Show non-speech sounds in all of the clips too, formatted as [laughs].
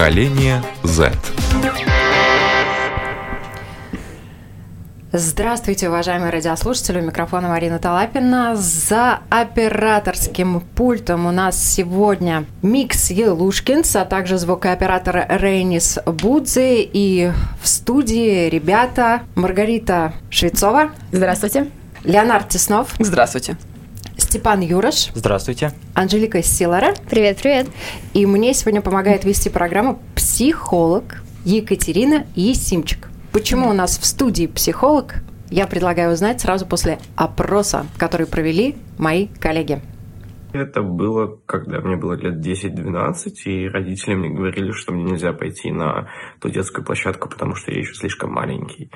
Поколение Z. Здравствуйте, уважаемые радиослушатели. У микрофона Марина Талапина. За операторским пультом у нас сегодня Микс Елушкинс, а также звукооператор Рейнис Будзе. И в студии ребята Маргарита Швецова. Здравствуйте. Леонард Теснов. Здравствуйте. Степан Юрош. Здравствуйте. Анжелика Силара. Привет, привет. И мне сегодня помогает вести программу психолог Екатерина Есимчик. Почему у нас в студии психолог, я предлагаю узнать сразу после опроса, который провели мои коллеги. Это было, когда мне было лет 10-12, и родители мне говорили, что мне нельзя пойти на ту детскую площадку, потому что я еще слишком маленький.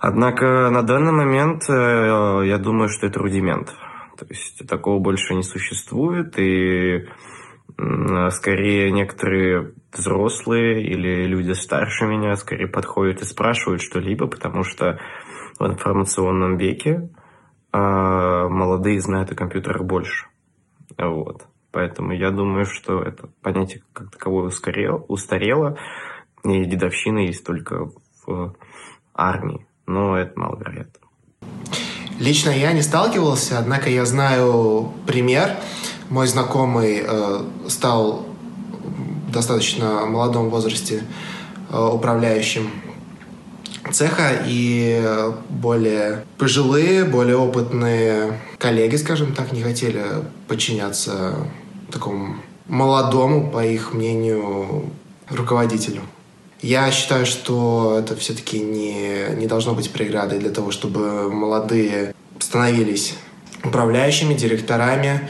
Однако на данный момент э, я думаю, что это рудимент. То есть такого больше не существует, и скорее некоторые взрослые или люди старше меня скорее подходят и спрашивают что-либо, потому что в информационном веке а, молодые знают о компьютерах больше. Вот. Поэтому я думаю, что это понятие как таковое ускорело, устарело, и дедовщина есть только в армии. Но это маловероятно. Лично я не сталкивался, однако я знаю пример. Мой знакомый э, стал в достаточно молодом возрасте э, управляющим цеха, и более пожилые, более опытные коллеги, скажем так, не хотели подчиняться такому молодому, по их мнению, руководителю. Я считаю, что это все-таки не, не должно быть преградой для того, чтобы молодые становились управляющими, директорами.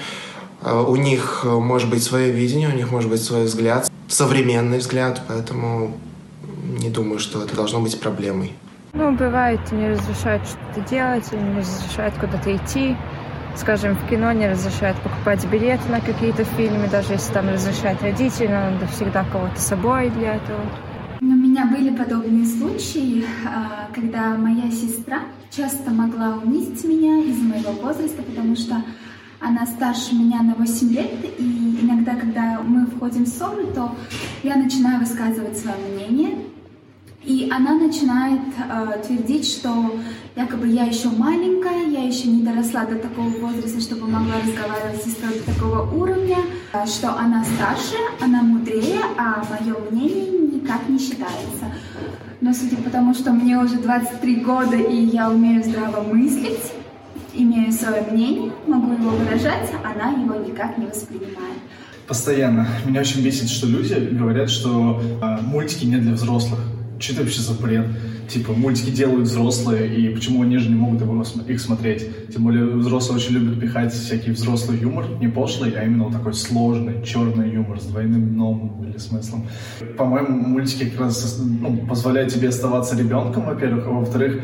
Э, у них может быть свое видение, у них может быть свой взгляд, современный взгляд, поэтому не думаю, что это должно быть проблемой. Ну, бывает, не разрешают что-то делать, или не разрешают куда-то идти. Скажем, в кино не разрешают покупать билеты на какие-то фильмы, даже если там разрешают родители, надо всегда кого-то с собой для этого. У меня были подобные случаи, а, когда моя сестра часто могла унизить меня из-за моего возраста, потому что она старше меня на 8 лет, и иногда, когда мы входим в ссоры, то я начинаю высказывать свое мнение, и она начинает э, твердить, что якобы я еще маленькая, я еще не доросла до такого возраста, чтобы могла разговаривать с сестрой до такого уровня, э, что она старше, она мудрее, а мое мнение никак не считается. Но судя по тому, что мне уже 23 года и я умею здраво мыслить, имею свое мнение, могу его выражать, она его никак не воспринимает. Постоянно. Меня очень бесит, что люди говорят, что э, мультики не для взрослых. Что это вообще за бред? Типа, мультики делают взрослые, и почему они же не могут их смотреть? Тем более, взрослые очень любят пихать всякий взрослый юмор, не пошлый, а именно вот такой сложный, черный юмор с двойным дном или смыслом. По-моему, мультики как раз ну, позволяют тебе оставаться ребенком, во-первых, а во-вторых,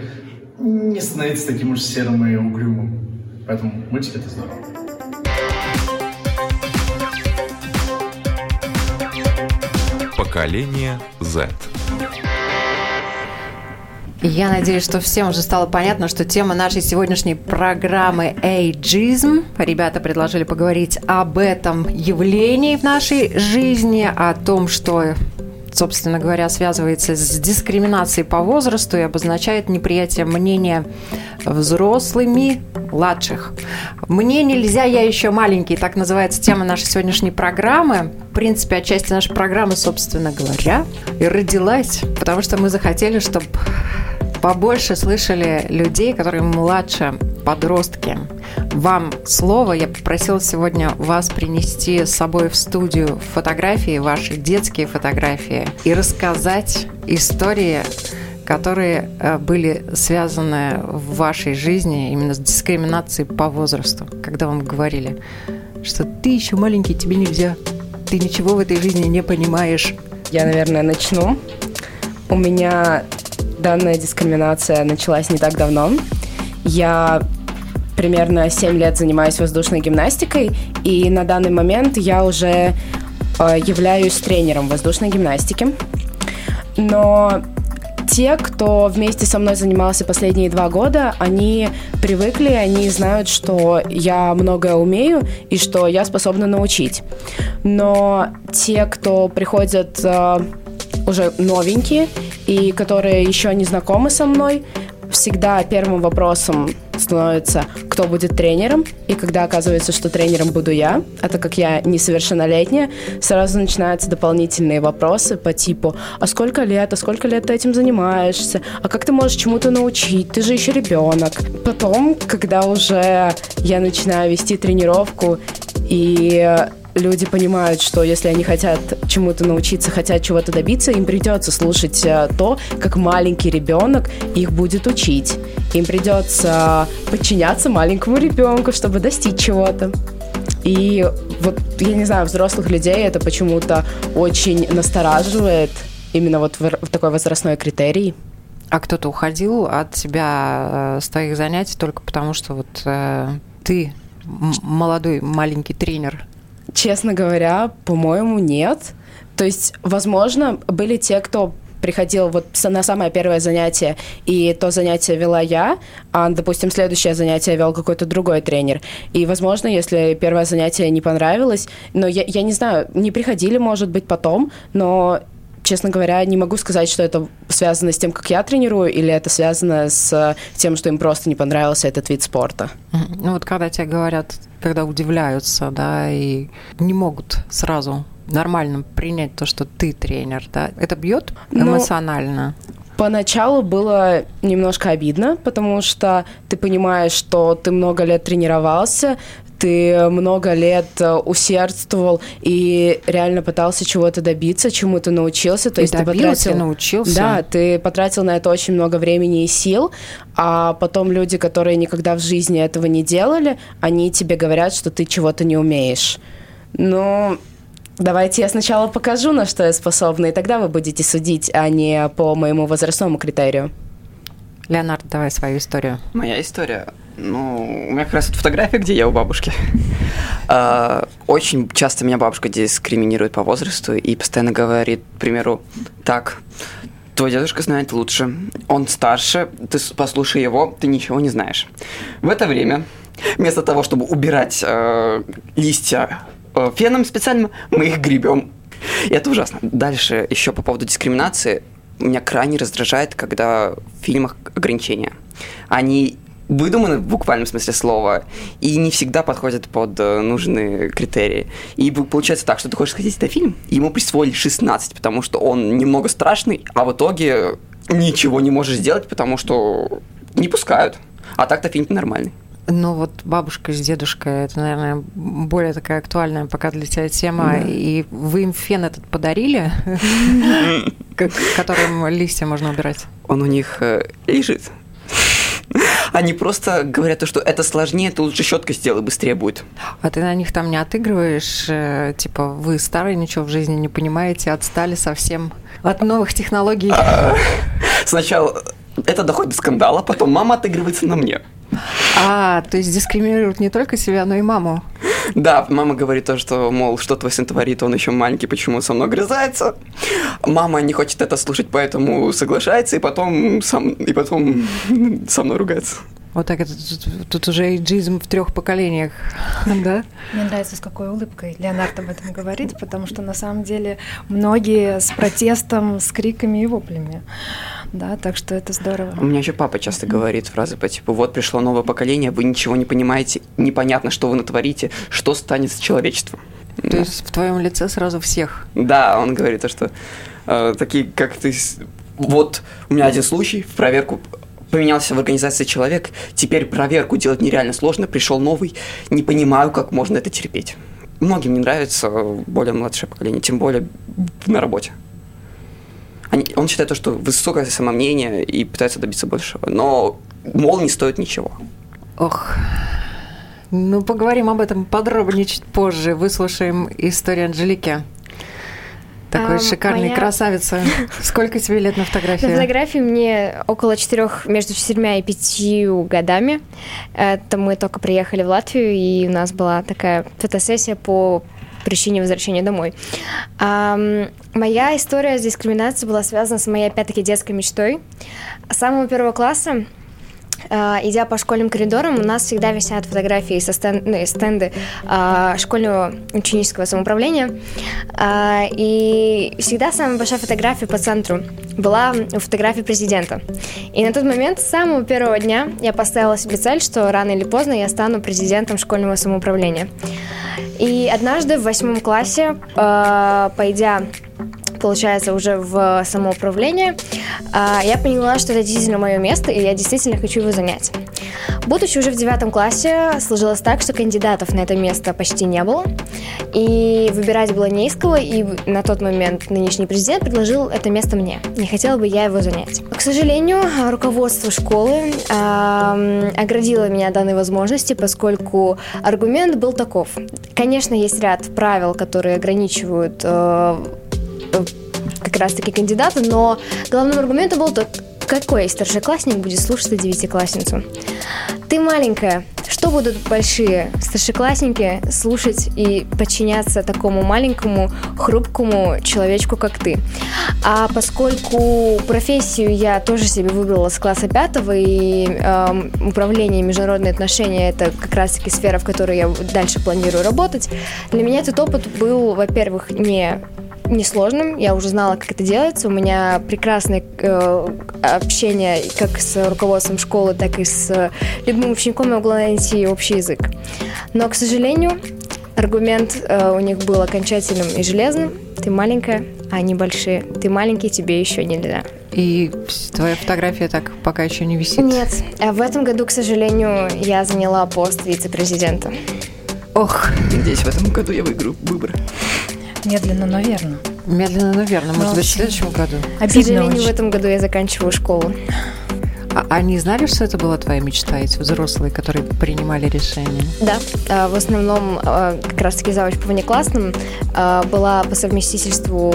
не становиться таким уж серым и угрюмым. Поэтому мультики — это здорово. Поколение Z. Я надеюсь, что всем уже стало понятно, что тема нашей сегодняшней программы «Эйджизм». Ребята предложили поговорить об этом явлении в нашей жизни, о том, что собственно говоря, связывается с дискриминацией по возрасту и обозначает неприятие мнения взрослыми младших. «Мне нельзя, я еще маленький» – так называется тема нашей сегодняшней программы. В принципе, отчасти нашей программы, собственно говоря, и родилась, потому что мы захотели, чтобы побольше слышали людей, которые младше, подростки. Вам слово. Я попросила сегодня вас принести с собой в студию фотографии, ваши детские фотографии, и рассказать истории, которые э, были связаны в вашей жизни именно с дискриминацией по возрасту, когда вам говорили, что ты еще маленький, тебе нельзя, ты ничего в этой жизни не понимаешь. Я, наверное, начну. У меня данная дискриминация началась не так давно. Я примерно 7 лет занимаюсь воздушной гимнастикой, и на данный момент я уже э, являюсь тренером воздушной гимнастики. Но те, кто вместе со мной занимался последние два года, они привыкли, они знают, что я многое умею и что я способна научить. Но те, кто приходят э, уже новенькие и которые еще не знакомы со мной, всегда первым вопросом становится, кто будет тренером, и когда оказывается, что тренером буду я, а так как я несовершеннолетняя, сразу начинаются дополнительные вопросы по типу, а сколько лет, а сколько лет ты этим занимаешься, а как ты можешь чему-то научить, ты же еще ребенок. Потом, когда уже я начинаю вести тренировку, и люди понимают, что если они хотят чему-то научиться, хотят чего-то добиться, им придется слушать э, то, как маленький ребенок их будет учить. Им придется подчиняться маленькому ребенку, чтобы достичь чего-то. И вот, я не знаю, взрослых людей это почему-то очень настораживает, именно вот в, такой возрастной критерий. А кто-то уходил от тебя э, с твоих занятий только потому, что вот э, ты молодой маленький тренер Честно говоря, по-моему, нет. То есть, возможно, были те, кто приходил вот на самое первое занятие, и то занятие вела я, а, допустим, следующее занятие вел какой-то другой тренер. И, возможно, если первое занятие не понравилось, но я, я не знаю, не приходили, может быть, потом, но честно говоря, не могу сказать, что это связано с тем, как я тренирую, или это связано с тем, что им просто не понравился этот вид спорта. Ну вот когда тебе говорят, когда удивляются, да, и не могут сразу нормально принять то, что ты тренер, да, это бьет ну, эмоционально? Но... Поначалу было немножко обидно, потому что ты понимаешь, что ты много лет тренировался, ты много лет э, усердствовал и реально пытался чего-то добиться, чему-то научился. То и есть добился, ты потратил, научился. Да, ты потратил на это очень много времени и сил, а потом люди, которые никогда в жизни этого не делали, они тебе говорят, что ты чего-то не умеешь. Ну, Давайте я сначала покажу, на что я способна, и тогда вы будете судить, а не по моему возрастному критерию. Леонард, давай свою историю. Моя история. Ну, у меня как раз вот фотография, где я у бабушки. А, очень часто меня бабушка дискриминирует по возрасту и постоянно говорит, к примеру, так, твой дедушка знает лучше, он старше, ты послушай его, ты ничего не знаешь. В это время, вместо того, чтобы убирать э, листья э, феном специальным, мы их гребем. И это ужасно. Дальше еще по поводу дискриминации. Меня крайне раздражает, когда в фильмах ограничения. Они выдуманы в буквальном смысле слова и не всегда подходят под э, нужные критерии. И получается так, что ты хочешь сходить на фильм, ему присвоили 16, потому что он немного страшный, а в итоге ничего не можешь сделать, потому что не пускают. А так-то фильм нормальный. Ну вот бабушка с дедушкой, это, наверное, более такая актуальная пока для тебя тема. Да. И вы им фен этот подарили, [laughs] которым листья можно убирать? Он у них э, лежит они просто говорят, то, что это сложнее, ты лучше щеткой сделай, быстрее будет. А ты на них там не отыгрываешь? Э, типа, вы старые, ничего в жизни не понимаете, отстали совсем от новых технологий? А, сначала это доходит до скандала, потом мама отыгрывается на мне. А, то есть дискриминируют не только себя, но и маму. Да, мама говорит то, что, мол, что твой сын творит, он еще маленький, почему со мной грызается. Мама не хочет это слушать, поэтому соглашается, и потом, сам, и потом со мной ругается. Вот так это тут, тут уже эйджизм в трех поколениях, [laughs] да? Мне нравится, с какой улыбкой Леонард об этом говорит, потому что на самом деле многие с протестом, с криками и воплями. Да, так что это здорово. У меня еще папа часто говорит фразы по типу «Вот пришло новое поколение, вы ничего не понимаете, непонятно, что вы натворите, что станет с человечеством». То да. есть в твоем лице сразу всех? Да, он говорит то, что э, такие, как ты... Вот у меня один случай в проверку поменялся в организации человек, теперь проверку делать нереально сложно, пришел новый, не понимаю, как можно это терпеть. Многим не нравится более младшее поколение, тем более на работе. Они, он считает то, что высокое самомнение и пытается добиться большего, но мол не стоит ничего. Ох, ну поговорим об этом подробнее чуть позже. Выслушаем историю Анжелики. Такой а, шикарный моя... красавица. [laughs] Сколько тебе лет на фотографии? На фотографии мне около четырех, между четырьмя и пятью годами. Это мы только приехали в Латвию, и у нас была такая фотосессия по причине возвращения домой. А, моя история с дискриминацией была связана с моей, опять-таки, детской мечтой. С самого первого класса идя по школьным коридорам, у нас всегда висят фотографии со стен, ну, стенды uh, школьного ученического самоуправления. Uh, и всегда самая большая фотография по центру была фотография президента. И на тот момент, с самого первого дня, я поставила себе цель, что рано или поздно я стану президентом школьного самоуправления. И однажды в восьмом классе, пойдя получается, уже в самоуправление, а, я поняла, что это действительно мое место, и я действительно хочу его занять. Будучи уже в девятом классе, сложилось так, что кандидатов на это место почти не было, и выбирать было не из кого, и на тот момент нынешний президент предложил это место мне. Не хотела бы я его занять. К сожалению, руководство школы э, оградило меня данной возможности, поскольку аргумент был таков. Конечно, есть ряд правил, которые ограничивают э, как раз-таки кандидата, но главным аргументом был тот, какой старшеклассник будет слушаться девятиклассницу. Ты маленькая, что будут большие старшеклассники слушать и подчиняться такому маленькому, хрупкому человечку, как ты? А поскольку профессию я тоже себе выбрала с класса пятого, и э, управление международные отношения это как раз-таки сфера, в которой я дальше планирую работать, для меня этот опыт был, во-первых, не несложным, я уже знала, как это делается. У меня прекрасное э, общение как с руководством школы, так и с любым учеником я могла найти общий язык. Но, к сожалению, аргумент э, у них был окончательным и железным. Ты маленькая, а они большие. Ты маленький, тебе еще нельзя. И твоя фотография так пока еще не висит? Нет. А в этом году, к сожалению, я заняла пост вице-президента. Ох. Надеюсь, в этом году я выиграю выборы. Медленно, но верно. Медленно, но верно. Может быть, в следующем году. Обидно К сожалению, очень. в этом году я заканчиваю школу. А они знали, что это была твоя мечта, эти взрослые, которые принимали решения? Да, а, в основном а, как раз-таки завуч по внеклассным а, была по совместительству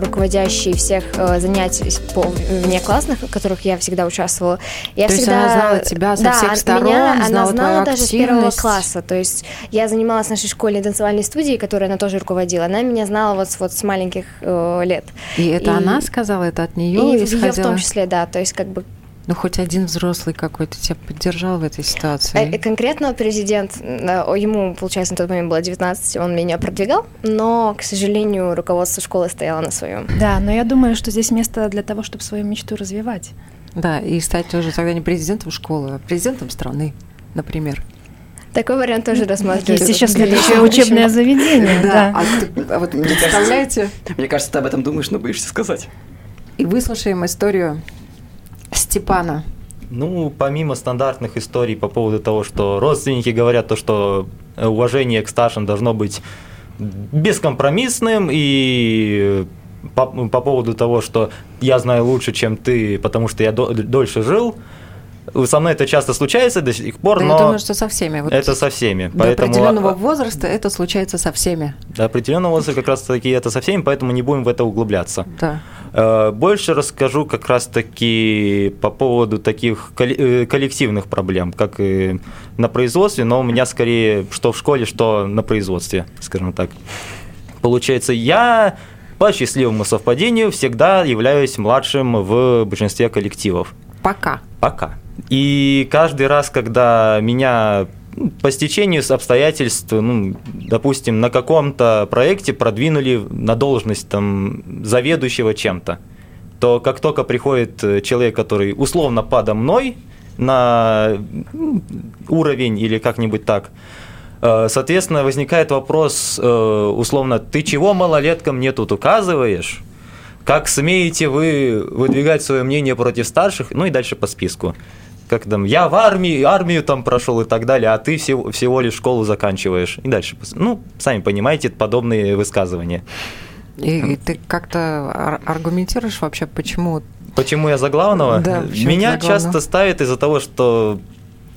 руководящей всех занятий по внеклассных, в которых я всегда участвовала. Я то всегда... есть она знала тебя со да, всех сторон, меня знала она знала даже активность. с первого класса. То есть я занималась в нашей школьной танцевальной студии, которой она тоже руководила. Она меня знала вот, вот с маленьких э, лет. И это и... она сказала, это от нее и исходило? ее в том числе, да. То есть как бы ну, хоть один взрослый какой-то тебя поддержал в этой ситуации. Э, конкретно президент, ему, получается, на тот момент было 19, он меня продвигал, но, к сожалению, руководство школы стояло на своем. Да, но я думаю, что здесь место для того, чтобы свою мечту развивать. Да, и стать тоже тогда не президентом школы, а президентом страны, например. Такой вариант тоже рассматривается. Есть еще следующее учебное заведение. Да. А, а вот представляете? Мне кажется, ты об этом думаешь, но боишься сказать. И выслушаем историю Степана? Ну, помимо стандартных историй по поводу того, что родственники говорят то, что уважение к старшим должно быть бескомпромиссным и по, по поводу того, что я знаю лучше, чем ты, потому что я до, дольше жил, со мной это часто случается до сих пор, да, но... Я думаю, что со всеми. Вот это со всеми. До поэтому... определенного возраста это случается со всеми. До определенного возраста как раз-таки это со всеми, поэтому не будем в это углубляться. Да. Э, больше расскажу как раз-таки по поводу таких э, коллективных проблем, как и на производстве, но у меня скорее что в школе, что на производстве, скажем так. Получается, я по счастливому совпадению всегда являюсь младшим в большинстве коллективов. Пока. Пока. И каждый раз, когда меня по стечению обстоятельств, ну, допустим, на каком-то проекте продвинули на должность там, заведующего чем-то, то как только приходит э, человек, который условно подо мной на ну, уровень или как-нибудь так, э, соответственно, возникает вопрос, э, условно, ты чего малолеткам мне тут указываешь? Как смеете вы выдвигать свое мнение против старших? Ну и дальше по списку как там, я в армии, армию там прошел и так далее, а ты всего, всего лишь школу заканчиваешь. И дальше, ну, сами понимаете, подобные высказывания. И, и ты как-то аргументируешь вообще, почему? Почему я за главного? Да, Меня за часто ставят из-за того, что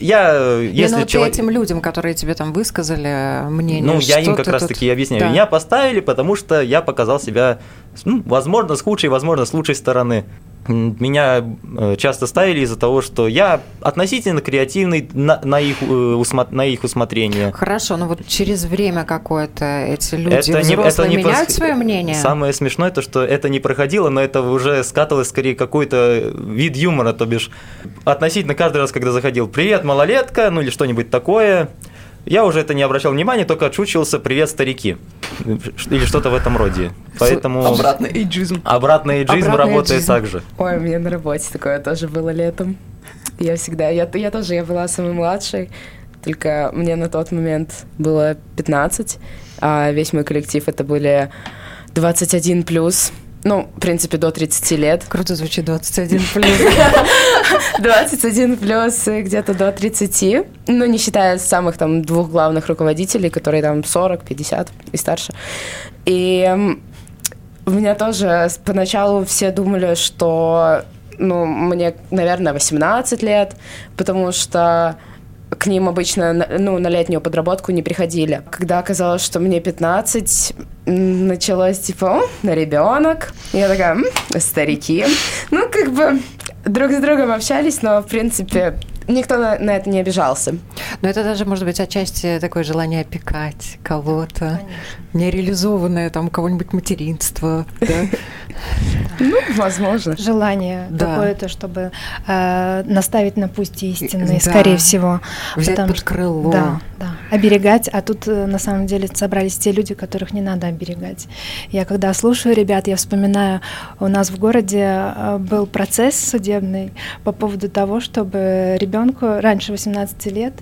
я, если ну, человек... этим людям, которые тебе там высказали мнение, Ну, я им как раз-таки объясняю. Да. Меня поставили, потому что я показал себя, ну, возможно, с худшей, возможно, с лучшей стороны. Меня э, часто ставили из-за того, что я относительно креативный на, на, их, э, на их усмотрение. Хорошо, но вот через время какое-то эти люди это не, это не меняют пос... свое мнение? Самое смешное то, что это не проходило, но это уже скатывалось скорее какой-то вид юмора, то бишь относительно каждый раз, когда заходил «Привет, малолетка», ну или что-нибудь такое, я уже это не обращал внимания, только отшучивался «Привет, старики» или что-то в этом роде. Поэтому... Обратный эйджизм. Обратный эйджизм Обратный работает эйджизм. так же. Ой, у меня на работе такое тоже было летом. Я всегда... Я, я тоже, я была самой младшей, только мне на тот момент было 15, а весь мой коллектив это были 21 плюс. Ну, в принципе, до 30 лет. Круто звучит 21 плюс. [laughs] 21 плюс где-то до 30. Ну, не считая самых там двух главных руководителей, которые там 40, 50 и старше. И у меня тоже поначалу все думали, что ну, мне, наверное, 18 лет, потому что к ним обычно ну, на летнюю подработку не приходили. Когда оказалось, что мне 15, началось типа, о, ребенок. Я такая, старики. Ну, как бы друг с другом общались, но, в принципе, никто на, на это не обижался. Но это даже может быть отчасти такое желание опекать кого-то, нереализованное там кого-нибудь материнство? [laughs] Ну, возможно. Желание какое-то, чтобы э, наставить на путь истинный, скорее всего. Взять под крыло. Да, да. Оберегать, а тут э, на самом деле собрались те люди, которых не надо оберегать. Я когда слушаю ребят, я вспоминаю, у нас в городе э, был процесс судебный по поводу того, чтобы ребенку раньше 18 лет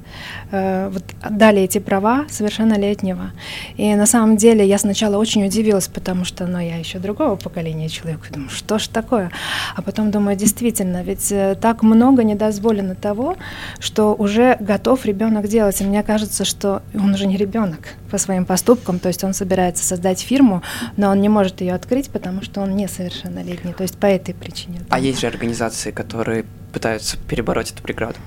э, вот, дали эти права совершеннолетнего. И на самом деле я сначала очень удивилась, потому что ну, я еще другого поколения человек. Думаю, что ж такое? А потом думаю, действительно, ведь э, так много недозволено того, что уже готов ребенок делать. И мне кажется, что он уже не ребенок по своим поступкам, то есть он собирается создать фирму, но он не может ее открыть, потому что он несовершеннолетний. То есть по этой причине. А есть же организации, которые пытаются перебороть эту преграду?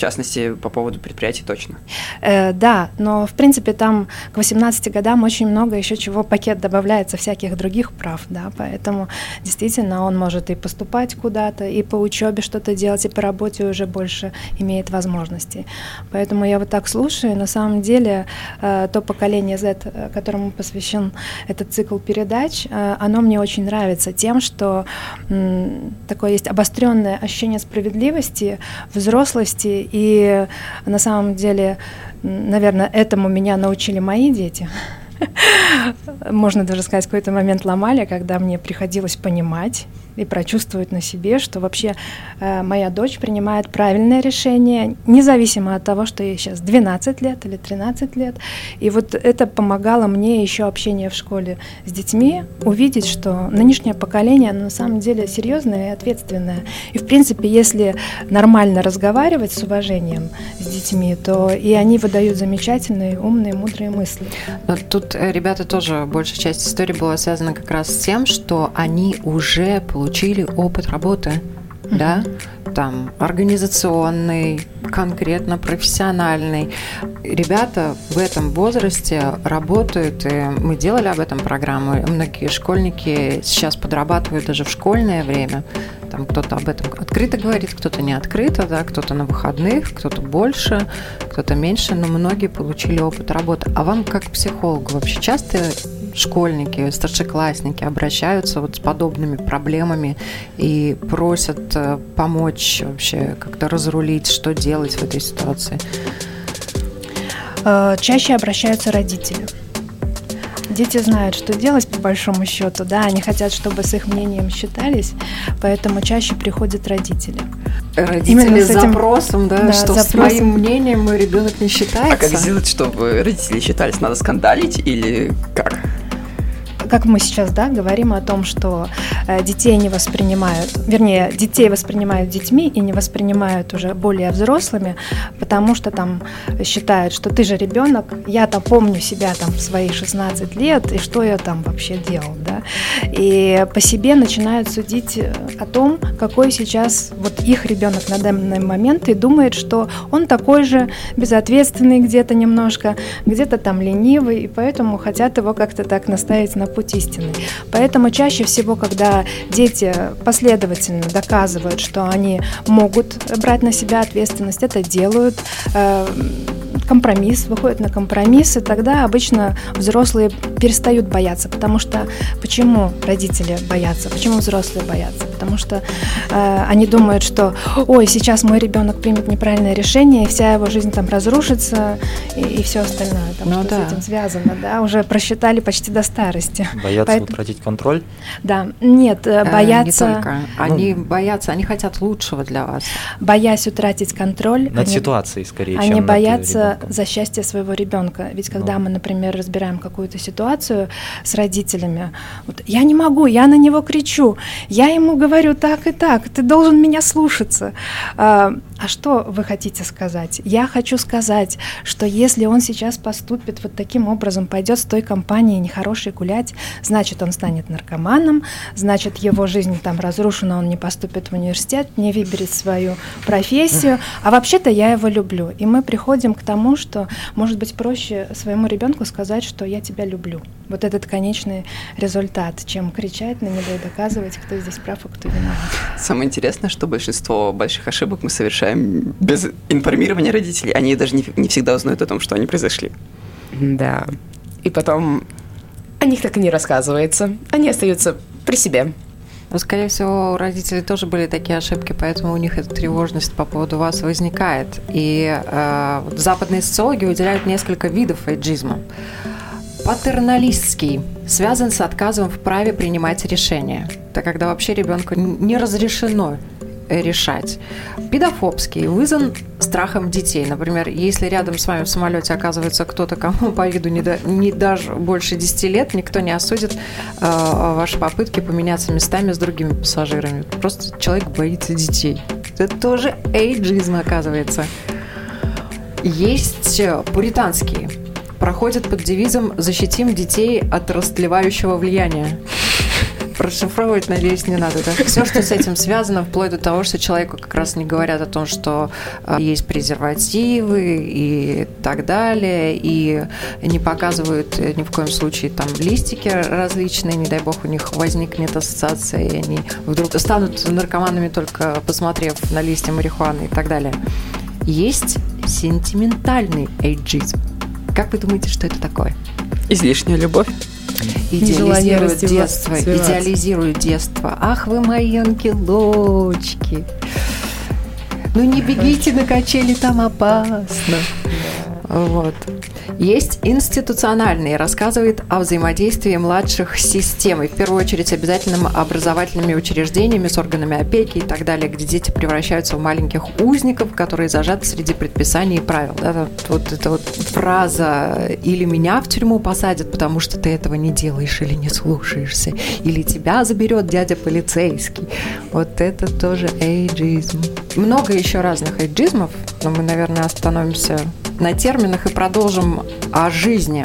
Частности, по поводу предприятий точно. Э, да, но, в принципе, там к 18 годам очень много еще чего пакет добавляется всяких других прав, да, поэтому действительно он может и поступать куда-то, и по учебе что-то делать, и по работе уже больше имеет возможностей. Поэтому я вот так слушаю, на самом деле э, то поколение Z, э, которому посвящен этот цикл передач, э, оно мне очень нравится тем, что такое есть обостренное ощущение справедливости, взрослости и на самом деле, наверное, этому меня научили мои дети. [laughs] Можно даже сказать, какой-то момент ломали, когда мне приходилось понимать, и прочувствовать на себе, что вообще э, моя дочь принимает правильное решение, независимо от того, что ей сейчас 12 лет или 13 лет. И вот это помогало мне еще общение в школе с детьми, увидеть, что нынешнее поколение оно на самом деле серьезное и ответственное. И в принципе, если нормально разговаривать с уважением с детьми, то и они выдают замечательные, умные, мудрые мысли. Но тут э, ребята тоже большая часть истории была связана как раз с тем, что они уже получили получили опыт работы, mm-hmm. да, там организационный, конкретно профессиональный. Ребята в этом возрасте работают, и мы делали об этом программу. Многие школьники сейчас подрабатывают даже в школьное время. Там кто-то об этом открыто говорит, кто-то не открыто, да, кто-то на выходных, кто-то больше, кто-то меньше, но многие получили опыт работы. А вам как психологу вообще часто школьники, старшеклассники обращаются вот с подобными проблемами и просят э, помочь вообще как-то разрулить, что делать в этой ситуации? Э, чаще обращаются родители. Дети знают, что делать по большому счету, да, они хотят, чтобы с их мнением считались, поэтому чаще приходят родители. Родители Именно с этим запросом, да, да что запросом. с моим мнением мой ребенок не считается. А как сделать, чтобы родители считались? Надо скандалить или как? Как мы сейчас да, говорим о том, что э, детей не воспринимают, вернее, детей воспринимают детьми и не воспринимают уже более взрослыми, потому что там считают, что ты же ребенок, я-то помню себя там в свои 16 лет, и что я там вообще делал, да. да, и по себе начинают судить э, о том, какой сейчас вот их ребенок на данный момент и думает, что он такой же безответственный где-то немножко, где-то там ленивый, и поэтому хотят его как-то так наставить на путь истины. Поэтому чаще всего, когда дети последовательно доказывают, что они могут брать на себя ответственность, это делают, э, компромисс, выходят на компромисс, и тогда обычно взрослые перестают бояться. Потому что почему родители боятся? Почему взрослые боятся? Потому что э, они думают, что ой, сейчас мой ребенок примет неправильное решение, и вся его жизнь там разрушится, и, и все остальное, там, ну, что да. с этим связано, да, уже просчитали почти до старости. Боятся Поэтому... утратить контроль? Да, нет, э, боятся... не только. Они ну... боятся, они хотят лучшего для вас. Боясь утратить контроль... Над они... ситуацией, скорее, Они чем боятся за счастье своего ребенка. Ведь когда ну. мы, например, разбираем какую-то ситуацию с родителями, вот, я не могу, я на него кричу, я ему говорю так и так, ты должен меня слушаться. А, что вы хотите сказать? Я хочу сказать, что если он сейчас поступит вот таким образом, пойдет с той компанией нехорошей гулять, значит, он станет наркоманом, значит, его жизнь там разрушена, он не поступит в университет, не выберет свою профессию, а вообще-то я его люблю. И мы приходим к тому, что, может быть, проще своему ребенку сказать, что я тебя люблю. Вот этот конечный результат, чем кричать на него и доказывать, кто здесь прав, а кто виноват. Самое интересное, что большинство больших ошибок мы совершаем без информирования родителей. Они даже не, не всегда узнают о том, что они произошли. Да. И потом о них так и не рассказывается. Они остаются при себе. Но, скорее всего, у родителей тоже были такие ошибки, поэтому у них эта тревожность по поводу вас возникает. И э, западные социологи выделяют несколько видов эйджизма. Патерналистский связан с отказом в праве принимать решения. Это когда вообще ребенку не разрешено решать. Педофобский вызван страхом детей. Например, если рядом с вами в самолете оказывается кто-то, кому по виду не, до, не даже больше 10 лет, никто не осудит э, ваши попытки поменяться местами с другими пассажирами. Просто человек боится детей. Это тоже эйджизм, оказывается. Есть пуританские. Проходят под девизом «Защитим детей от растлевающего влияния» расшифровывать, надеюсь, не надо. Да? Все, что с этим связано, вплоть до того, что человеку как раз не говорят о том, что э, есть презервативы и так далее, и не показывают э, ни в коем случае там листики различные, не дай бог у них возникнет ассоциация, и они вдруг станут наркоманами только посмотрев на листья марихуаны и так далее. Есть сентиментальный эйджизм. Как вы думаете, что это такое? Излишняя любовь идеализируют детство, идеализируют детство. Ах вы мои ангелочки. Ну не бегите на качели, там опасно. Вот. Есть институциональный, рассказывает о взаимодействии младших с системой, в первую очередь обязательным образовательными учреждениями с органами опеки и так далее, где дети превращаются в маленьких узников, которые зажаты среди предписаний и правил. Да, вот эта вот фраза «или меня в тюрьму посадят, потому что ты этого не делаешь или не слушаешься», или «тебя заберет дядя полицейский». Вот это тоже эйджизм. Много еще разных эйджизмов, но мы, наверное, остановимся на терминах и продолжим о жизни.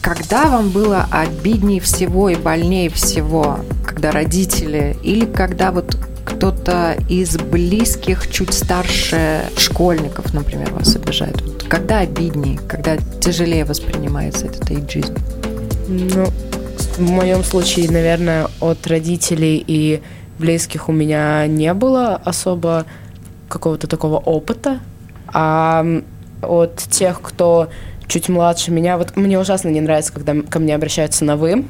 Когда вам было обиднее всего и больнее всего, когда родители или когда вот кто-то из близких, чуть старше школьников, например, вас обижает? Вот когда обиднее, когда тяжелее воспринимается этот эйджизм? Ну, в моем случае, наверное, от родителей и близких у меня не было особо какого-то такого опыта. А от тех, кто чуть младше меня. Вот мне ужасно не нравится, когда ко мне обращаются на «вы».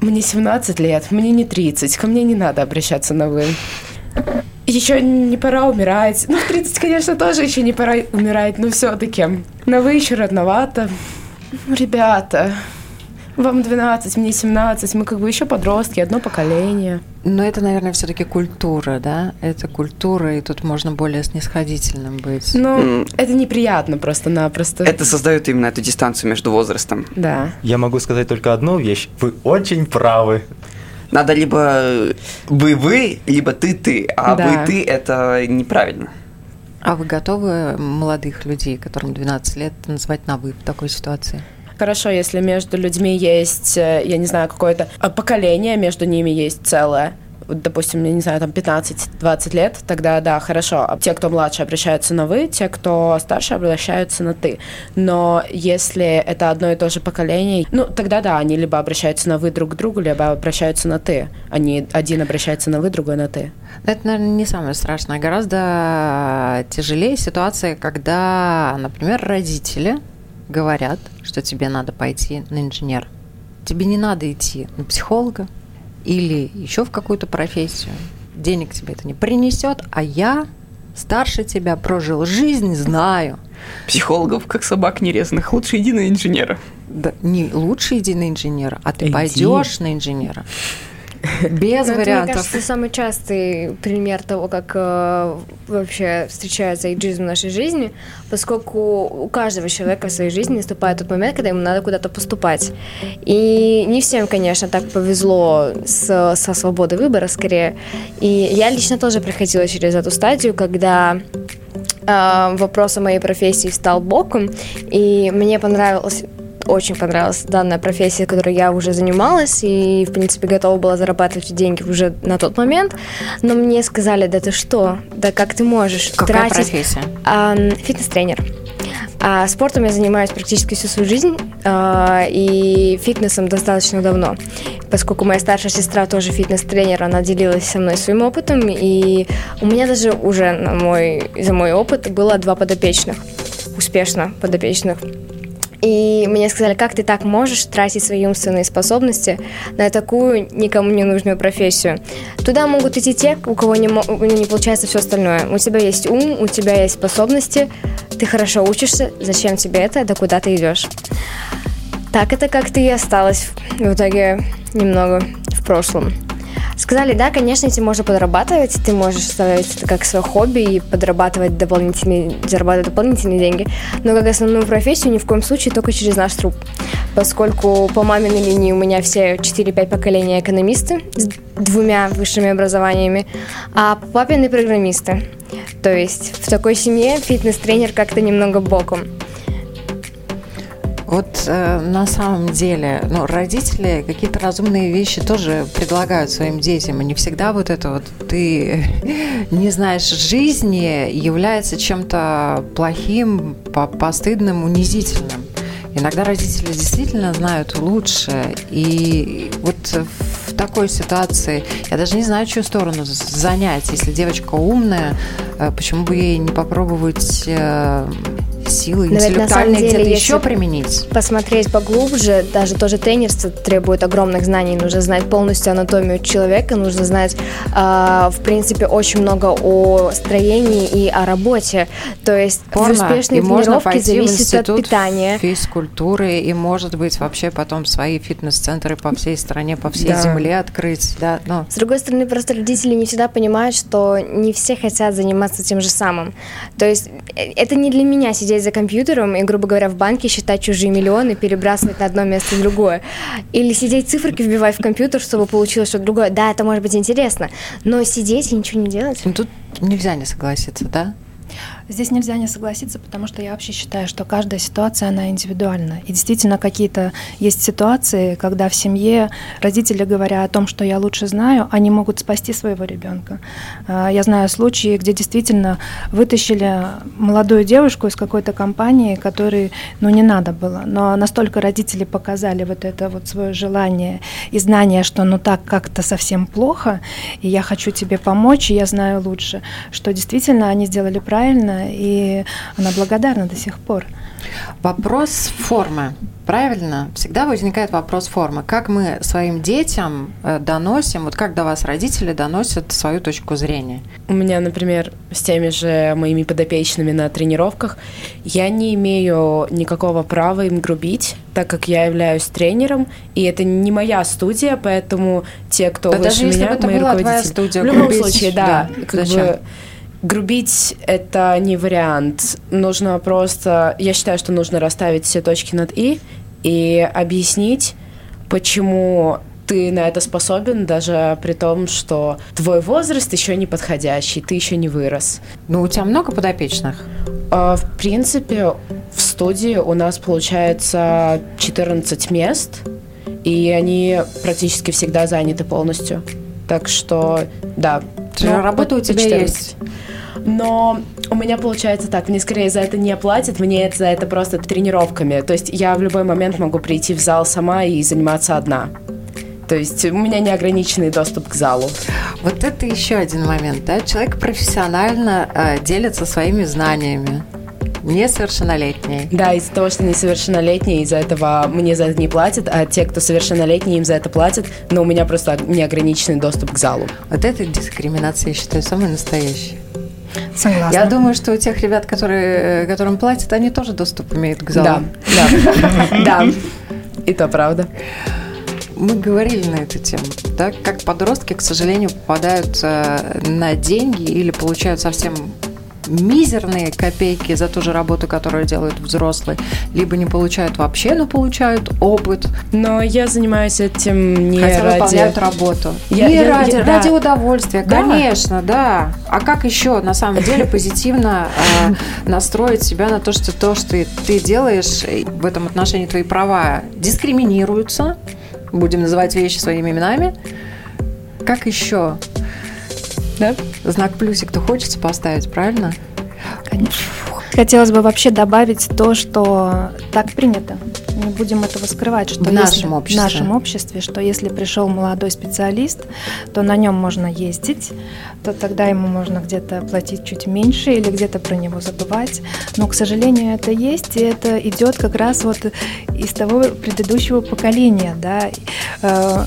Мне 17 лет, мне не 30, ко мне не надо обращаться на «вы». Еще не пора умирать. Ну, в 30, конечно, тоже еще не пора умирать, но все-таки. На «вы» еще родновато. Ребята, вам 12, мне 17, мы как бы еще подростки, одно поколение. Но это, наверное, все-таки культура, да? Это культура, и тут можно более снисходительным быть. Ну, mm. это неприятно просто-напросто. Это создает именно эту дистанцию между возрастом. Да. Я могу сказать только одну вещь. Вы очень правы. Надо либо вы-вы, либо ты-ты. А да. вы-ты – это неправильно. А вы готовы молодых людей, которым 12 лет, назвать на «вы» в такой ситуации? Хорошо, если между людьми есть, э, я не знаю, какое-то э, поколение, между ними есть целое, допустим, я не знаю, там 15-20 лет, тогда да, хорошо. А те, кто младше, обращаются на вы, те, кто старше, обращаются на ты. Но если это одно и то же поколение, ну, тогда да, они либо обращаются на вы друг к другу, либо обращаются на ты. Они один обращается на вы, другой на ты. Это, наверное, не самое страшное. Гораздо тяжелее ситуация, когда, например, родители говорят, что тебе надо пойти на инженер. Тебе не надо идти на психолога, или еще в какую-то профессию, денег тебе это не принесет, а я старше тебя прожил жизнь, знаю. Психологов, как собак нерезанных, лучше иди на инженера. Да, не лучше иди на инженера, а ты иди. пойдешь на инженера. [laughs] Без Но вариантов. Это, мне кажется, самый частый пример того, как э, вообще встречается эйджизм в нашей жизни, поскольку у каждого человека в своей жизни наступает тот момент, когда ему надо куда-то поступать. И не всем, конечно, так повезло с, со свободой выбора, скорее. И я лично тоже проходила через эту стадию, когда э, вопрос о моей профессии стал боком, и мне понравилось очень понравилась данная профессия, которой я уже занималась, и, в принципе, готова была зарабатывать деньги уже на тот момент. Но мне сказали, да ты что, да как ты можешь Какая тратить... профессия? А, фитнес-тренер. А спортом я занимаюсь практически всю свою жизнь а, и фитнесом достаточно давно, поскольку моя старшая сестра тоже фитнес-тренер, она делилась со мной своим опытом, и у меня даже уже на мой, за мой опыт было два подопечных, успешно подопечных. И мне сказали, как ты так можешь тратить свои умственные способности на такую никому не нужную профессию. Туда могут идти те, у кого не, не получается все остальное. У тебя есть ум, у тебя есть способности, ты хорошо учишься, зачем тебе это, да куда ты идешь. Так это как-то и осталось в итоге немного в прошлом. Сказали, да, конечно, этим можно подрабатывать, ты можешь ставить это как свое хобби и подрабатывать дополнительные, зарабатывать дополнительные деньги, но как основную профессию ни в коем случае только через наш труп. Поскольку по маминой линии у меня все 4-5 поколения экономисты с двумя высшими образованиями, а по папиной программисты. То есть в такой семье фитнес-тренер как-то немного боком. Вот э, на самом деле, ну, родители какие-то разумные вещи тоже предлагают своим детям, и не всегда вот это вот ты [laughs] не знаешь жизни является чем-то плохим, постыдным, унизительным. Иногда родители действительно знают лучше, и вот в такой ситуации я даже не знаю, чью сторону занять. Если девочка умная, э, почему бы ей не попробовать силы интеллектуальные где-то еще применить? Посмотреть поглубже, даже тоже тренерство требует огромных знаний. Нужно знать полностью анатомию человека, нужно знать, э, в принципе, очень много о строении и о работе. То есть Порно. успешные и тренировки зависят от питания. физкультуры и, может быть, вообще потом свои фитнес-центры по всей стране, по всей да. земле открыть. Да, но... С другой стороны, просто родители не всегда понимают, что не все хотят заниматься тем же самым. То есть э, это не для меня сидеть сидеть за компьютером и, грубо говоря, в банке считать чужие миллионы, перебрасывать на одно место в другое. Или сидеть циферки вбивать в компьютер, чтобы получилось что-то другое. Да, это может быть интересно, но сидеть и ничего не делать. Ну, тут нельзя не согласиться, да? Здесь нельзя не согласиться, потому что я вообще считаю, что каждая ситуация, она индивидуальна. И действительно какие-то есть ситуации, когда в семье родители, говоря о том, что я лучше знаю, они могут спасти своего ребенка. А, я знаю случаи, где действительно вытащили молодую девушку из какой-то компании, которой, ну, не надо было. Но настолько родители показали вот это вот свое желание и знание, что ну так как-то совсем плохо, и я хочу тебе помочь, и я знаю лучше, что действительно они сделали правильно, и она благодарна до сих пор. Вопрос формы. Правильно? Всегда возникает вопрос формы. Как мы своим детям э, доносим, вот как до вас родители доносят свою точку зрения? У меня, например, с теми же моими подопечными на тренировках, я не имею никакого права им грубить, так как я являюсь тренером, и это не моя студия, поэтому те, кто да выше даже если меня, бы это мои была руководители. твоя студия, в любом грубить, случае, да, да. как Зачем? бы Грубить — это не вариант. Нужно просто... Я считаю, что нужно расставить все точки над «и» и объяснить, почему ты на это способен, даже при том, что твой возраст еще не подходящий, ты еще не вырос. Ну, у тебя много подопечных? А, в принципе, в студии у нас получается 14 мест, и они практически всегда заняты полностью. Так что, да. Ну, работа у тебя 14. есть. Но у меня получается так, мне скорее за это не платят, мне за это просто тренировками. То есть я в любой момент могу прийти в зал сама и заниматься одна. То есть у меня неограниченный доступ к залу. Вот это еще один момент, да? Человек профессионально э, делится своими знаниями. Несовершеннолетние. Да, из-за того, что несовершеннолетние, из-за этого мне за это не платят, а те, кто совершеннолетние, им за это платят, но у меня просто неограниченный доступ к залу. Вот это дискриминация, я считаю, самая настоящая. Согласна. Я думаю, что у тех ребят, которые, которым платят, они тоже доступ имеют к залу. Да, да, да. И то правда мы говорили на эту тему, да, как подростки, к сожалению, попадают э, на деньги или получают совсем мизерные копейки за ту же работу, которую делают взрослые, либо не получают вообще, но получают опыт. Но я занимаюсь этим не Хотя ради... выполняют работу. Я, не я, ради, я, ради да. удовольствия, да. конечно, да. А как еще на самом деле позитивно э, настроить себя на то, что то, что ты делаешь, в этом отношении твои права дискриминируются, будем называть вещи своими именами. Как еще? Да? Знак плюсик-то хочется поставить, правильно? Конечно. Хотелось бы вообще добавить то, что так принято. Не будем этого скрывать, что в нашем обществе. в нашем обществе, что если пришел молодой специалист, то на нем можно ездить, то тогда ему можно где-то платить чуть меньше или где-то про него забывать. Но, к сожалению, это есть, и это идет как раз вот из того предыдущего поколения, да э,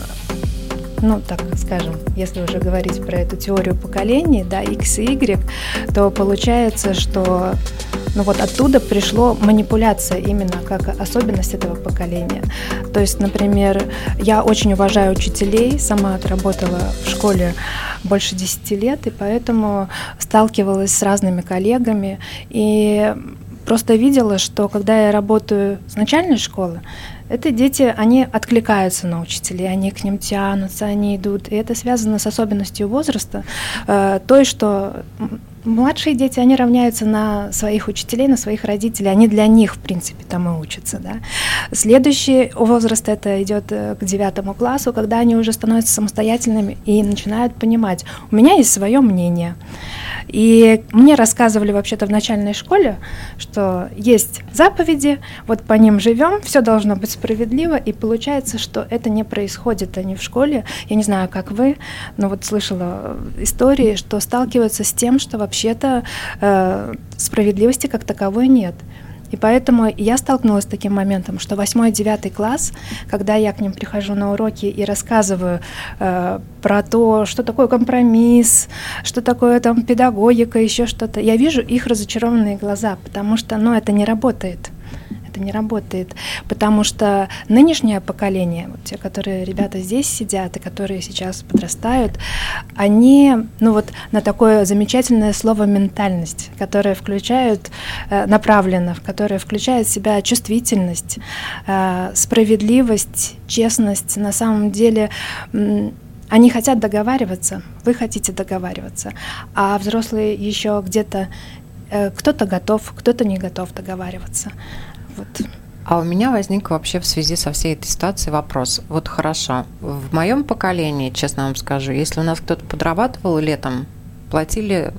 ну, так скажем, если уже говорить про эту теорию поколений, да, X и Y, то получается, что ну вот оттуда пришло манипуляция именно как особенность этого поколения. То есть, например, я очень уважаю учителей, сама отработала в школе больше 10 лет, и поэтому сталкивалась с разными коллегами, и просто видела, что когда я работаю с начальной школы, это дети, они откликаются на учителей, они к ним тянутся, они идут. И это связано с особенностью возраста, э, той, что младшие дети, они равняются на своих учителей, на своих родителей, они для них, в принципе, там и учатся, да. Следующий возраст это идет э, к девятому классу, когда они уже становятся самостоятельными и начинают понимать, у меня есть свое мнение, и мне рассказывали вообще-то в начальной школе, что есть заповеди, вот по ним живем, все должно быть справедливо, и получается, что это не происходит они в школе. Я не знаю, как вы, но вот слышала истории, что сталкиваются с тем, что вообще-то э, справедливости как таковой нет. И поэтому я столкнулась с таким моментом, что 8-9 класс, когда я к ним прихожу на уроки и рассказываю э, про то, что такое компромисс, что такое там педагогика, еще что-то, я вижу их разочарованные глаза, потому что, ну, это не работает это не работает, потому что нынешнее поколение, вот те, которые ребята здесь сидят и которые сейчас подрастают, они, ну вот на такое замечательное слово ментальность, которое включают э, направленно, которое включает в себя чувствительность, э, справедливость, честность. На самом деле они хотят договариваться, вы хотите договариваться, а взрослые еще где-то э, кто-то готов, кто-то не готов договариваться. Вот. А у меня возник вообще в связи со всей этой ситуацией вопрос. Вот хорошо, в моем поколении, честно вам скажу, если у нас кто-то подрабатывал летом, платили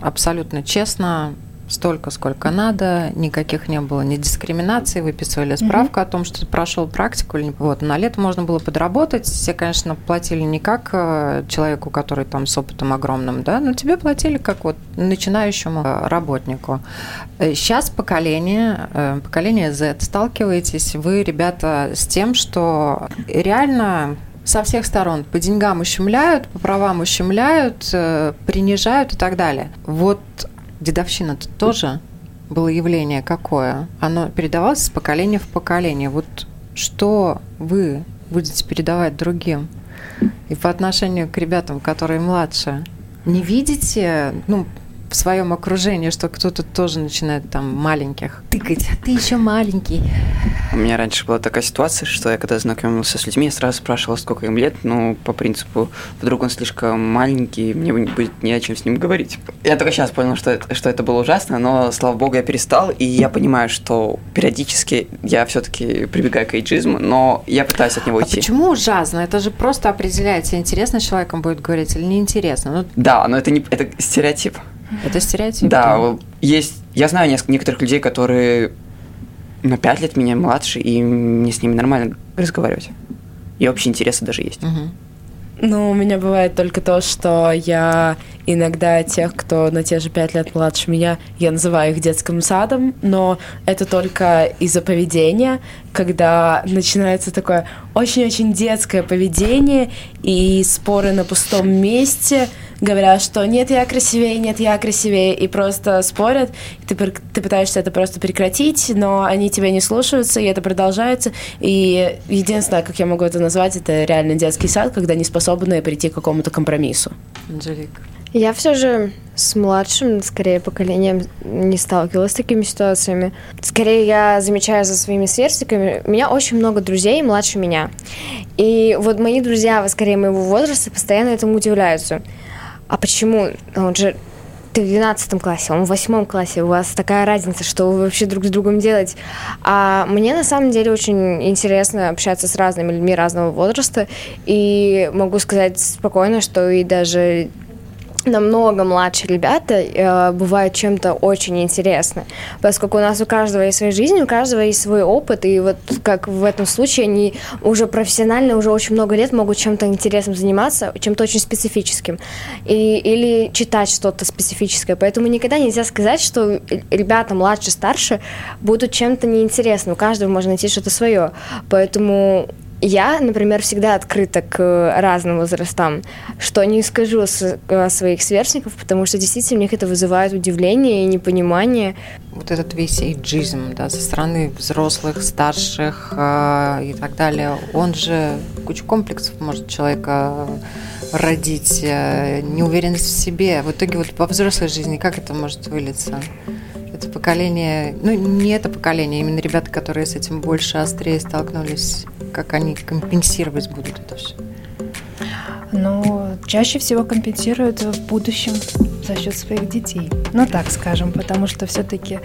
абсолютно честно, столько, сколько надо, никаких не было ни дискриминации, выписывали справку mm-hmm. о том, что ты прошел практику. Вот, на лето можно было подработать, все, конечно, платили не как э, человеку, который там с опытом огромным, да, но тебе платили как вот начинающему э, работнику. Сейчас э, поколение, поколение Z, сталкиваетесь вы, ребята, с тем, что реально со всех сторон по деньгам ущемляют, по правам ущемляют, принижают и так далее. Вот дедовщина-то тоже было явление какое? Оно передавалось с поколения в поколение. Вот что вы будете передавать другим? И по отношению к ребятам, которые младше, не видите, ну, в своем окружении, что кто-то тоже начинает там маленьких тыкать. Ты еще маленький. У меня раньше была такая ситуация, что я когда знакомился с людьми, я сразу спрашивал, сколько им лет, ну, по принципу, вдруг он слишком маленький, мне будет не о чем с ним говорить. Я только сейчас понял, что это, что это было ужасно, но, слава богу, я перестал, и я понимаю, что периодически я все-таки прибегаю к эйджизму, но я пытаюсь от него а уйти. почему ужасно? Это же просто определяется, интересно человеком будет говорить или неинтересно. Ну, Да, но это не это стереотип. Это стереотип. Да, есть. Я знаю некоторых людей, которые на 5 лет меня младше, и мне с ними нормально разговаривать. И общие интересы даже есть. Мгм. Ну, у меня бывает только то, что я иногда тех, кто на те же пять лет младше меня, я называю их детским садом, но это только из-за поведения, когда начинается такое очень-очень детское поведение и споры на пустом месте, говорят, что нет, я красивее, нет, я красивее, и просто спорят, и ты, ты пытаешься это просто прекратить, но они тебя не слушаются, и это продолжается, и единственное, как я могу это назвать, это реально детский сад, когда не способны прийти к какому-то компромиссу. Анжелика. Я все же с младшим, скорее, поколением не сталкивалась с такими ситуациями. Скорее, я замечаю за своими сверстниками. У меня очень много друзей младше меня. И вот мои друзья, скорее, моего возраста, постоянно этому удивляются. А почему? Он же ты в 12 классе, он в 8 классе, у вас такая разница, что вы вообще друг с другом делаете. А мне на самом деле очень интересно общаться с разными людьми разного возраста, и могу сказать спокойно, что и даже намного младше ребята э, бывают чем-то очень интересны, поскольку у нас у каждого есть своя жизнь, у каждого есть свой опыт, и вот как в этом случае они уже профессионально, уже очень много лет могут чем-то интересным заниматься, чем-то очень специфическим, и, или читать что-то специфическое, поэтому никогда нельзя сказать, что ребята младше, старше будут чем-то неинтересным, у каждого можно найти что-то свое, поэтому я, например, всегда открыта к разным возрастам, что не скажу о своих сверстников, потому что действительно у них это вызывает удивление и непонимание. Вот этот весь эйджизм, да, со стороны взрослых, старших э, и так далее, он же кучу комплексов может человека родить, э, неуверенность в себе. В итоге вот во взрослой жизни как это может вылиться? Это поколение, ну не это поколение, именно ребята, которые с этим больше острее столкнулись, как они компенсировать будут это все? Но чаще всего компенсируют в будущем за счет своих детей. Ну так скажем, потому что все-таки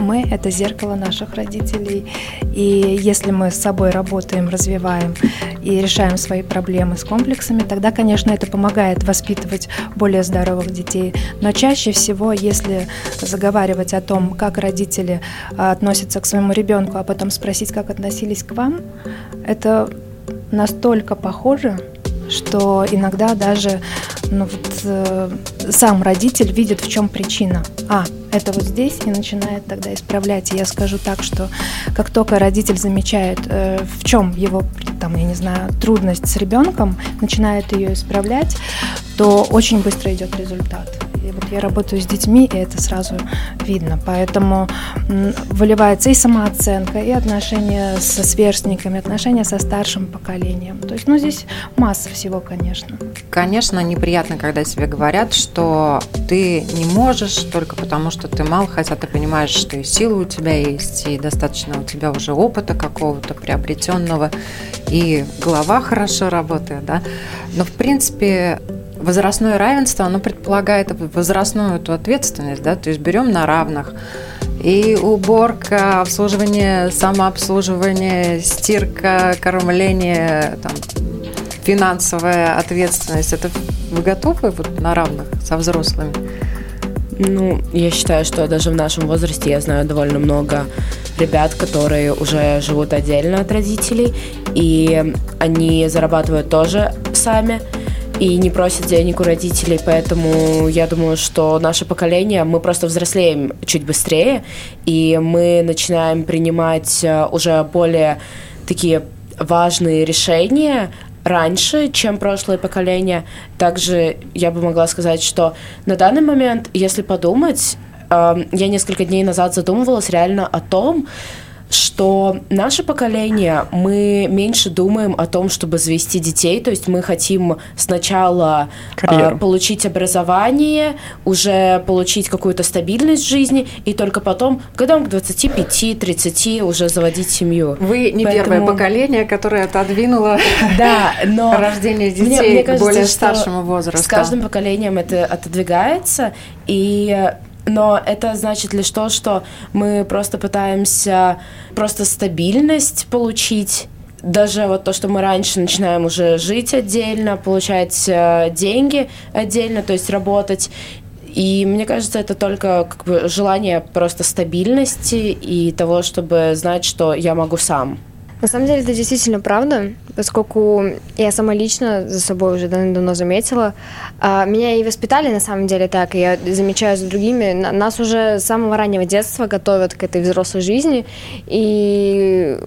мы это зеркало наших родителей. И если мы с собой работаем, развиваем и решаем свои проблемы с комплексами, тогда, конечно, это помогает воспитывать более здоровых детей. Но чаще всего, если заговаривать о том, как родители а, относятся к своему ребенку, а потом спросить, как относились к вам, это настолько похоже, что иногда даже ну, вот, э, сам родитель видит, в чем причина. А, это вот здесь, и начинает тогда исправлять. И я скажу так, что как только родитель замечает, э, в чем его, там, я не знаю, трудность с ребенком, начинает ее исправлять, то очень быстро идет результат. И вот я работаю с детьми, и это сразу видно. Поэтому выливается и самооценка, и отношения со сверстниками, отношения со старшим поколением. То есть, ну, здесь масса всего, конечно. Конечно, неприятно, когда тебе говорят, что ты не можешь только потому, что ты мал, хотя ты понимаешь, что и силы у тебя есть, и достаточно у тебя уже опыта какого-то приобретенного, и голова хорошо работает, да. Но, в принципе, возрастное равенство, оно предполагает возрастную эту ответственность, да, то есть берем на равных. И уборка, обслуживание, самообслуживание, стирка, кормление, там, финансовая ответственность. Это вы готовы вот на равных со взрослыми? Ну, я считаю, что даже в нашем возрасте я знаю довольно много ребят, которые уже живут отдельно от родителей, и они зарабатывают тоже сами и не просят денег у родителей, поэтому я думаю, что наше поколение, мы просто взрослеем чуть быстрее, и мы начинаем принимать э, уже более такие важные решения раньше, чем прошлое поколение. Также я бы могла сказать, что на данный момент, если подумать, э, я несколько дней назад задумывалась реально о том, что наше поколение, мы меньше думаем о том, чтобы завести детей, то есть мы хотим сначала э, получить образование, уже получить какую-то стабильность в жизни, и только потом, годам к 25-30 уже заводить семью. Вы не Поэтому... первое поколение, которое отодвинуло [laughs] да, но [laughs] рождение детей мне, мне кажется, к более старшему возрасту. С каждым поколением это отодвигается, и но это значит лишь то, что мы просто пытаемся просто стабильность получить, даже вот то, что мы раньше начинаем уже жить отдельно, получать э, деньги отдельно, то есть работать. И мне кажется, это только как бы желание просто стабильности и того, чтобы знать, что я могу сам. На самом деле это действительно правда, поскольку я сама лично за собой уже давно заметила. А, меня и воспитали на самом деле так, и я замечаю за другими. Нас уже с самого раннего детства готовят к этой взрослой жизни, и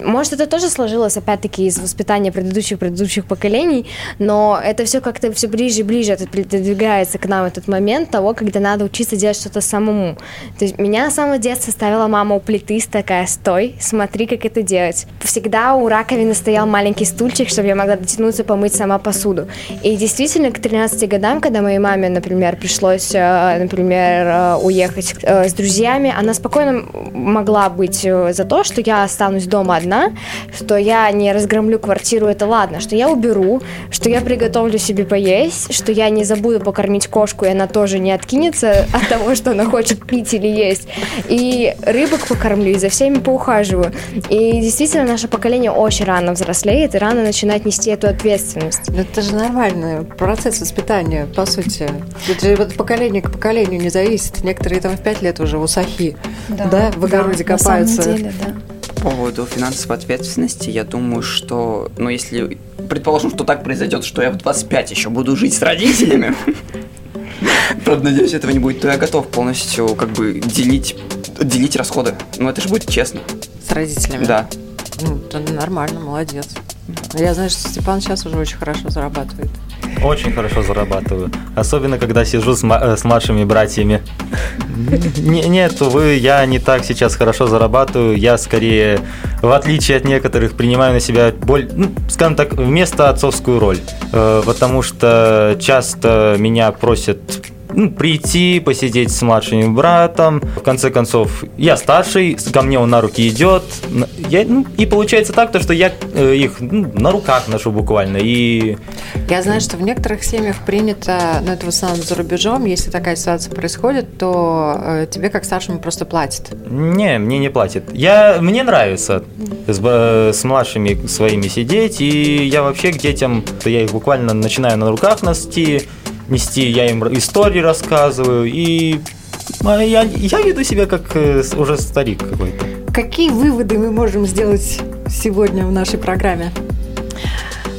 может, это тоже сложилось, опять-таки, из воспитания предыдущих предыдущих поколений, но это все как-то все ближе и ближе продвигается к нам этот момент того, когда надо учиться делать что-то самому. То есть меня с самого детства ставила мама у плиты, такая, стой, смотри, как это делать. Всегда у раковины стоял маленький стульчик, чтобы я могла дотянуться, помыть сама посуду. И действительно, к 13 годам, когда моей маме, например, пришлось, э, например, э, уехать э, с друзьями, она спокойно могла быть за то, что я останусь дома одна, что я не разгромлю квартиру, это ладно, что я уберу, что я приготовлю себе поесть, что я не забуду покормить кошку, и она тоже не откинется [laughs] от того, что она хочет пить или есть. И рыбок покормлю, и за всеми поухаживаю. И действительно, наше поколение очень рано взрослеет и рано начинает нести эту ответственность. Это же нормальный процесс воспитания, по сути. Это же вот поколение к поколению не зависит. Некоторые там в пять лет уже усахи, да, да в огороде да, копаются. На самом деле, да поводу финансовой ответственности, я думаю, что, ну, если предположим, что так произойдет, что я в 25 еще буду жить с родителями, [laughs] правда, надеюсь, этого не будет, то я готов полностью как бы делить, делить расходы. Ну, это же будет честно. С родителями? Да. Ну, нормально, молодец. Я знаю, что Степан сейчас уже очень хорошо зарабатывает. Очень хорошо зарабатываю. Особенно, когда сижу с, э, с младшими братьями. Нет, увы, я не так сейчас хорошо зарабатываю. Я скорее, в отличие от некоторых, принимаю на себя, боль, ну, скажем так, вместо отцовскую роль. Э, потому что часто меня просят ну, прийти, посидеть с младшим братом. В конце концов, я старший, ко мне он на руки идет. Я, ну, и получается так, то, что я э, их ну, на руках ношу буквально. И... Я знаю, что в некоторых семьях принято, ну это в основном за рубежом, если такая ситуация происходит, то э, тебе как старшему просто платят. Не, мне не платят. Я, мне нравится с, э, с младшими своими сидеть, и я вообще к детям, я их буквально начинаю на руках носить нести, я им истории рассказываю, и а, я, я веду себя как э, уже старик какой-то. Какие выводы мы можем сделать сегодня в нашей программе?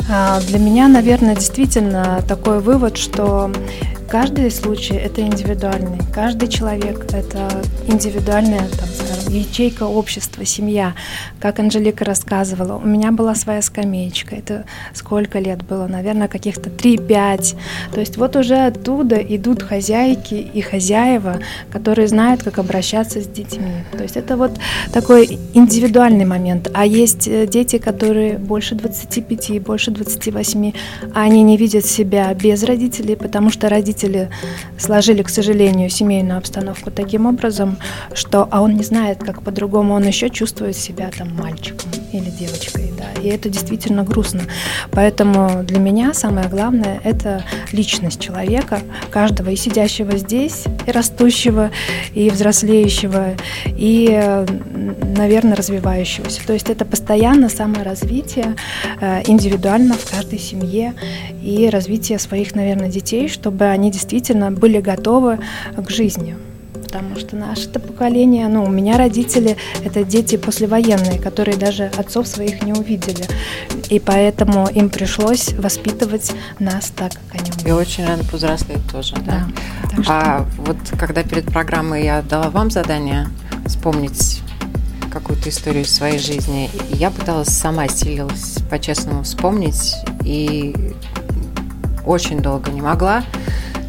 А, для меня, наверное, действительно такой вывод, что каждый случай это индивидуальный, каждый человек это индивидуальная, там, скажем, ячейка общества, семья. Как Анжелика рассказывала, у меня была своя скамеечка. Это сколько лет было? Наверное, каких-то 3-5. То есть вот уже оттуда идут хозяйки и хозяева, которые знают, как обращаться с детьми. То есть это вот такой индивидуальный момент. А есть э, дети, которые больше 25, больше 28, а они не видят себя без родителей, потому что родители сложили, к сожалению, семейную обстановку таким образом, что а он не знает, как по-другому он еще чувствует себя там мальчиком или девочкой, да, и это действительно грустно. Поэтому для меня самое главное – это личность человека, каждого и сидящего здесь, и растущего, и взрослеющего, и, наверное, развивающегося. То есть это постоянно саморазвитие э, индивидуально в каждой семье и развитие своих, наверное, детей, чтобы они действительно были готовы к жизни потому что наше это поколение, ну, у меня родители – это дети послевоенные, которые даже отцов своих не увидели. И поэтому им пришлось воспитывать нас так, как они умеют. И очень рано повзрослеть тоже, да. да. Что... А вот когда перед программой я дала вам задание вспомнить какую-то историю своей жизни, я пыталась сама силилась по-честному вспомнить, и очень долго не могла.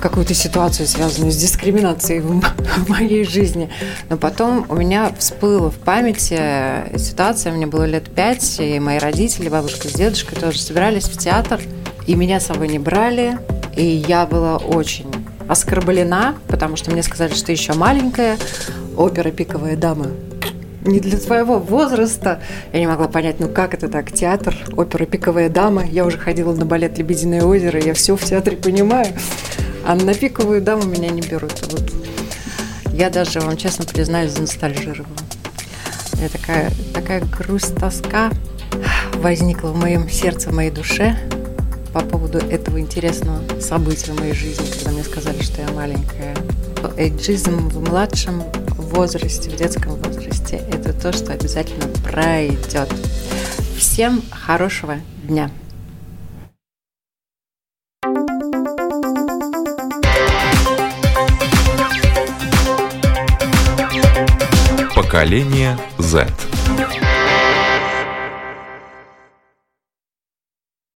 Какую-то ситуацию, связанную с дискриминацией в, в [laughs] моей жизни. Но потом у меня всплыла в памяти ситуация, мне было лет пять, и мои родители, бабушка с дедушкой тоже собирались в театр, и меня с собой не брали, и я была очень оскорблена, потому что мне сказали, что еще маленькая опера «Пиковая дама» не для твоего возраста. Я не могла понять, ну как это так, театр, опера «Пиковая дама». Я уже ходила на балет «Лебединое озеро», я все в театре понимаю. А на «Пиковую даму» меня не берут. Вот. Я даже, вам честно признаюсь, заностальжировала. Я такая, такая грусть, тоска возникла в моем сердце, в моей душе по поводу этого интересного события в моей жизни, когда мне сказали, что я маленькая. Эйджизм в младшем возрасте, в детском возрасте, это то, что обязательно пройдет. Всем хорошего дня! Поколение Z.